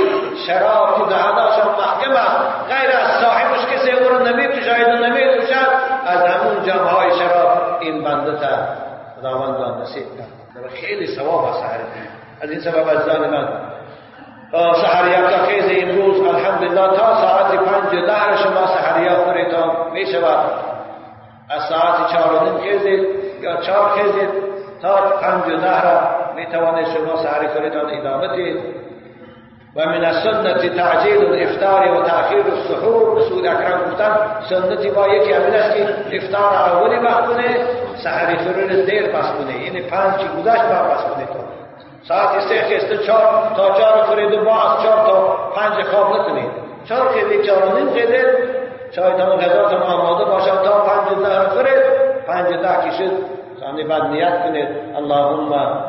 شراب که دهناشان محکم است غیر از صاحبش کسی او رو نمیپوشاید و نمیپوشد از همون جامهای شراب این بنده تا خداوند آن نصیب کرد. خیلی ثواب است از این سبب از من سحریت خیز امروز الحمدلله تا ده شما سحریت خورتان می شود از ساعت چهار و نیم خیزید یا چهار خیزید تا پنج و ده را می توانید شما سحری خورتان ادامه دید. و من السنة تعجیل الافطار و تأخیر السحور. رسول اکرم گفتن سنتی با یکی همین است که افطار اولی وقت کنه سحری خورن دیر پس کنه. یعنی پنج گذشت بعد پس کنه تو. ساعت سه خسته چهار تا چهار خورید و از چهار تا پنج خواب نکنید. چهار خیلی. چهار و نیم خیلی چایتان غذاتان آماده باشد تا پنج ده خورید پنج ده کشید. یعنی بعد نیت کنید. اللهم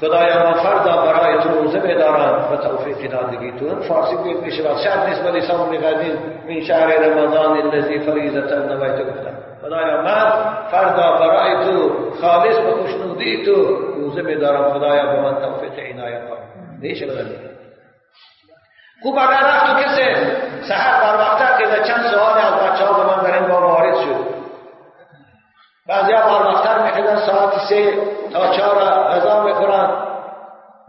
خدایا ما فردا برای تو روزه بدارم. و توفیق دادگی تو فارسی گوید میشه و شرط نیست ولی سام قدیم من شهر رمضان الذی فریضتا نویت گفتم خدایا من فردا برای تو خالص و خوشنودی تو روزه بدارم. خدایا به من توفیق عنایت کن. میشه بدلی خوب اگر رفت تو کسی سحر بر وقت که چند سوال از بچه ها به من در این باب وارد شد بعضی ها بر وقتر میخیدن ساعت سه تا چهار غذا می‌خورن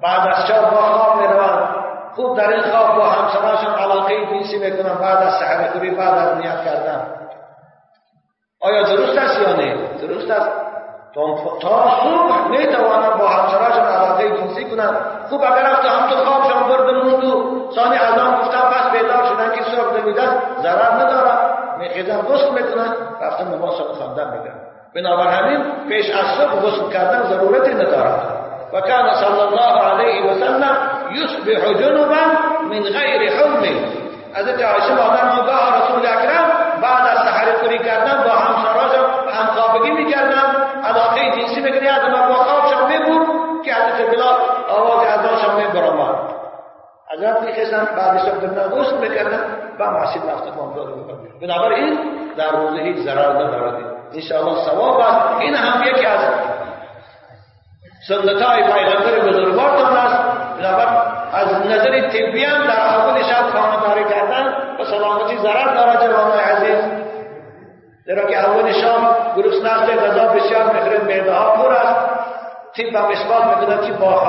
بعد از چهار با خواب می‌روند خوب در این خواب با همسراشون علاقه جنسی می‌کنن بعد از سحر خوری بعد از نیت کردن آیا درست است یا نه درست است تا صبح می‌توانند با همسراشون علاقه جنسی کنند خوب اگر رفت هم تو خوابشان برده موند و ثانی اذان گفتن پس بیدار شدن که صبح نمیدن ضرر ندارد. میخیزن غسل می‌کنن. رفتن نماز خواندن میگن بنابر همین پیش از صبح غسل کردن ضرورتی ندارد. و کان صلی الله علیه و سلم یصبح جنبا من غیر حلم حضرت عایشه مادر آگاه رسول اکرم بعد از سحر کردن با همسراش همخوابگی می‌کردن. علاقه جنسی می‌کردی از خوابشان میبود که حضرت بلال آواز اذانشان میبرامد حضرت میخستن بعد صبح دردن غسل می‌کردن و معصید رفتن مامدار می‌کردن بنابراین در روزه هیچ ضرر ندارد. انشاءالله ثواب است. این هم یکی از سنت های پیغمبر بزرگوارتان است. بنابر از نظر طبی هم در اول شب خانهداری کردن و سلامتی ضرر دارد جوانای عزیز. زیرا که اول شام گرسنه غذا بسیار می‌خورید معده ها پر است طب هم اثبات می‌کند که با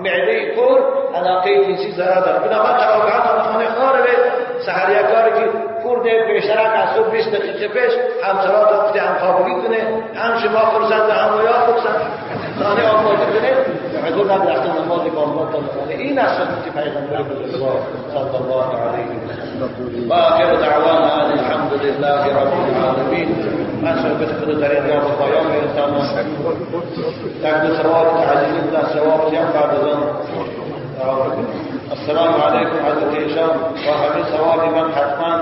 معده پر علاقه جنسی ضرر دارد بنابر تراویحات خانه خاره سحر یک کاری که خورده بیشترک از صبح 20 دقیقه پیش همسرات وقتی هم خوابگی کنه هم شما خورسند هم ویا خورسند خانه آماده کنه يقول هذا احسن الماضي والمطر الصالحين عشان نكتب أيضا رسول الله صلى الله عليه وسلم. وآخر دعوانا أن الحمد لله رب العالمين. اشهد بتقدر يا رب العالمين، ان شاء الله تاخذ ثواب تعليم الله تيام بعد بذنب السلام عليكم حضرت هشام وحبيب سواب من حتمان.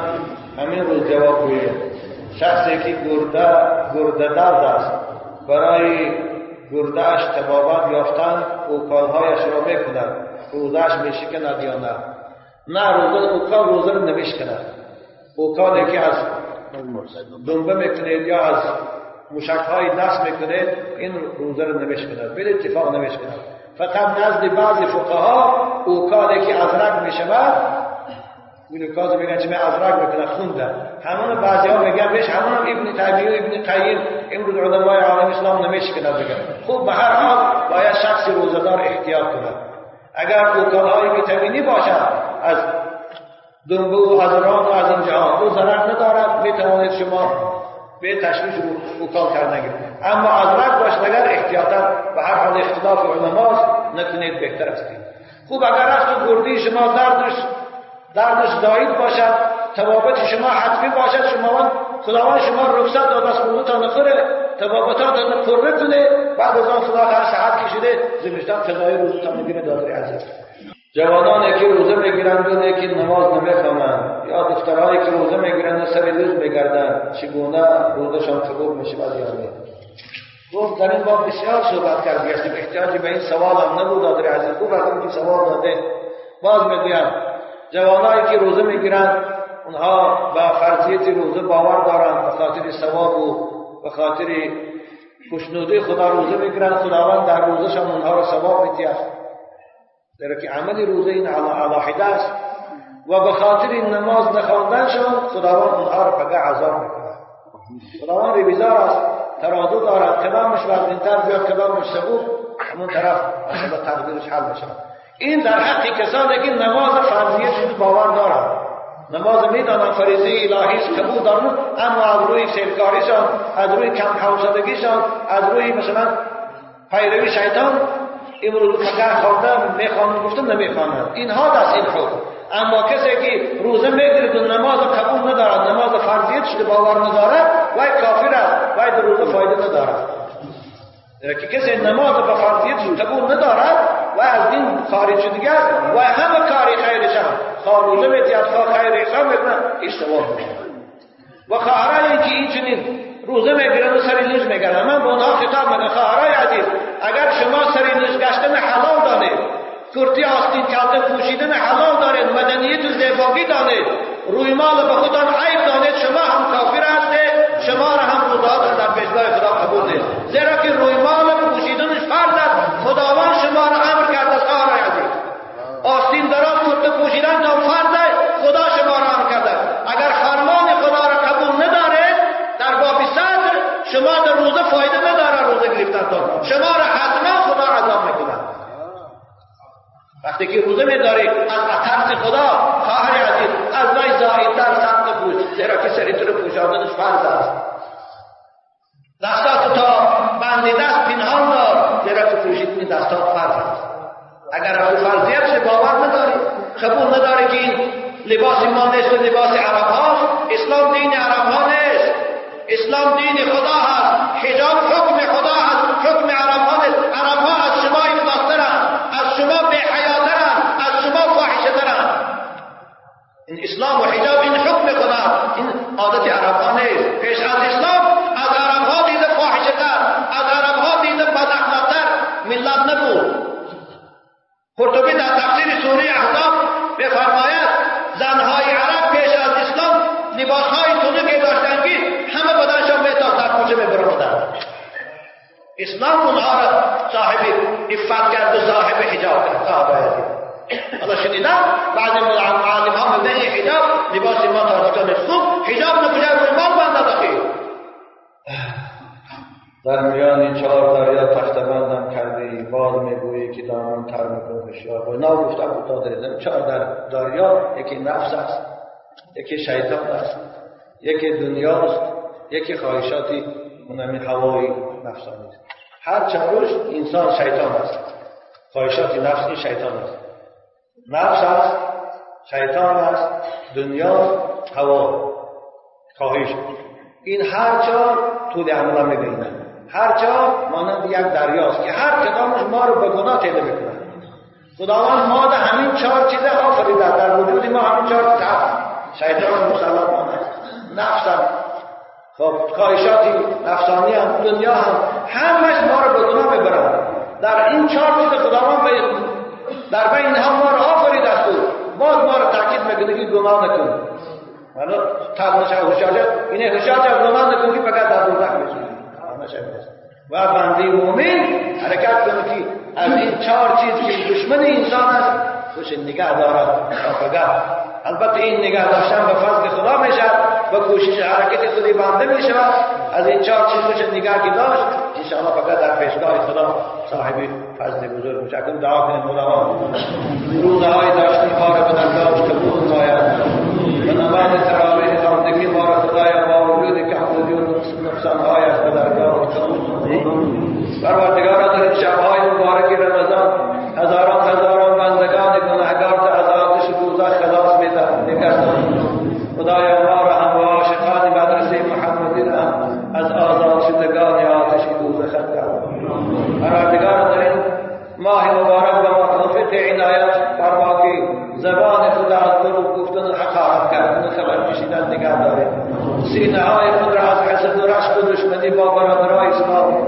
امیر جواب ہوئے شخص گرده گرده گردہ است برای گردهش تبابت یافتن اوکالهایش را می‌کند. روزش میشکند یا نه. نه روزه اوکال روزه رو نمیشکند. اوکالی که از دنبه می‌کنید یا از مشک های دست می‌کنید این روزه رو نمیشکند. بل اتفاق نمیشکند. فقط نزد بعضی فقها اوکالی که از رگ می‌شود این کاز میگن چه ازرق می‌کنه خونده همون بعضی ها میگن بهش همون ابن تیمیه ابن قیم. امروز علمای عالم اسلام نمیشکنه بگن. خوب به هر حال باید شخص روزدار احتیاط کنه اگر اوکالهای ویتامینی باشد از دنبه و حضران و از این جهان او ضرر ندارد می‌توانید شما به تشویش اوکال کردن اما ازرق باشد اگر احتیاطا به هر حال اختلاف علماست نکنید بهتر استید خوب اگر از تو گردی شما دردش دردش زاید باشد توابط شما حتمی باشد شما خداوند شما رخصت داد از خودتان نخوره توابطات پره کنه بعد از آن خدا هر ساعت کشیده. زمستان فضای روزتان می‌بینه دادر عزیز. جوانانی که روزه می‌گیرند و که نماز نمی‌خوانند. یا دخترهایی که روزه می‌گیرند و سر روز میگردند چگونه روزشان قبول می‌شود یا نه؟ گفت در این باب بسیار صحبت کرد گشتیم احتیاجی به این سوال هم نبود دادر عزیز. گفت که سوال داده. باز می‌گویم جوانایی که روزه می‌گیرند اونها با فرضیت روزه باور دارند به خاطر ثواب و به خاطر خوشنودی خدا روزه می‌گیرند خداوند در روزشان اونها را ثواب میتید در که عمل روزه این علاحده است. و به خاطر نماز نخواندنشان خداوند اونها را پگه عذاب می‌کنه خداوند ریبیزار است. ترادو دارد. کدامش وزنتر بیاد کدامش سبوب همون طرف مثلا تقدیرش حل بشه این در حق کسانی که نماز فرضیه چیز باور دارند نماز می‌دانند فریضه الهی است قبول دارند اما از روی سیرکاریشان از روی کم حوصلگیشان از روی مثلا پیروی شیطان امروز فقط خواندن می‌خوانند گفتم نمی‌خوانند اینها دست این حکم اما کسی که روزه می‌گیرد و نماز قبول ندارد نماز فرضیت شده باور ندارد وای کافر است وای در روزه فایده ندارد. که کسی نماز به فرضیت قبول ندارد و از دین خارج است. و همه کاری خیرش هم خواه روزه میتید خواه خیر حساب می‌کنه اشتباه و خواهرای که این چنین روزه می‌گیرن و سری لوز میگن من به اونها خطاب می‌کنم. خواهرای عزیز اگر شما سری لوز گشتن حلال دانید کرتی آستین کلته پوشیدن حلال دارید مدنیت زیباگی دانید روی مال به خودتان عیب دانید شما هم کافر هستید شما را هم روزه در پیشگاه خدا قبول نیست زیرا که روی مال پوشیدنش فرض است خداوند شما را امر کرده است خواهرای عزیز آستین دراز کرته پوشیدن تا فرض خدا شما را امر کرده اگر فرمان خدا را قبول ندارید در باب صدر شما در روزه فایده گرفتن شما را حتما خدا عذاب می‌کنه وقتی که روزه میداری از ترس خدا خواهر عزیز از وی زاهدتر سخت پوش زیرا که سری تو رو پوشاندنش فرض است. دستات تا بندی دست پنهان دار زیرا که پوشیدن دستات فرض است. اگر به فرضیت باور نداری. قبول نداری که این لباس ما نیست لباس عرب هاست. اسلام دین عرب ها نیست. اسلام دین خدا هست حجاب حکم خدا هست حکم عرب ها نیست عرب ها از شما افلاسترن از شما بے از شما این اسلام و حجاب این حکم خدا این عادت عرب ها نیست. پیش از اسلام از عرب ها دیده فاحشه از عرب ها دیده بد ملت نبود. قرطبی در تفسیر سوره احزاب بفرماید زنهای عرب پیش از اسلام لباسهای تنگی داشتن که همه بدنشان به تا میبرمدن اسلام اونها را صاحب افت کرد و صاحب حجاب کرد صحابه حالا شنیدم بعضی معلم ها میگن حجاب لباس ما تاجیکان خوب حجاب نکجا روی مال بنده دخیل در میان چهار دریا تخت بندم کردی باز می‌گویی که دامن تر میکن هوشیار و اینا گفته بود داریم چهار در دریا یکی نفس است یکی شیطان است یکی دنیاست یکی خواهشاتی اونمی هوای نفسانی است هر چهارش انسان شیطان است. خواهشات نفس این شیطان است. نفس است شیطان است دنیا هوا خواهش. این هر چهار طول عملا می‌بینند هر جا مانند یک دریاست که هر کدامش ما رو به گناه تیده می‌کنه خداوند ما ده همین چهار چیز آفریده در وجود ما همین چهار چیز شیطان مسلط مانه نفس هم خب خواهشاتی نفسانی هم دنیا هم همش ما رو به گناه می‌برن. در این چهار چیز خداوند در بین هم ما رو آفریده است باز ما رو تاکید می‌کنه که گناه نکن حالا تقنش هوشیار اینه هوشیار گناه نکن که فقط در دوزخ میسونی و بنده مومن حرکت کنه که از این چهار چیز که دشمن انسان است خوش نگاه دارد تا البته این نگاه داشتن به فضل خدا میشه و کوشش حرکت خودی بنده میشه از این چهار چیز خوش نگاه که داشت انشاءالله فقط در پیشگاه خدا صاحب فضل بزرگ اکنون دعا کنیم مولا روزه های داشتی ما را به درگاهش قبول نماید و نماز تراویح خواندگی ما را خدای با وجود که حمودی و نقصانهایش به درگاه پروردگار در این شبهای مبارک رمضان هزاران هزاران بندگان گناهگار تا از آتش دوزخ خلاص می‌کردند خدایا ما را هم و عاشقان مدرسه محمدی را از آزاد شدگان آتش دوزخ کرد پروردگار در این ماه مبارک به ما توفیق که عنایت فرما که زبان خود از دروغ گفتن و حقارت کردن خبر کشیدن نگه داره سینه های خود را از حسد و رشک و دشمنی با برادرهای اسلام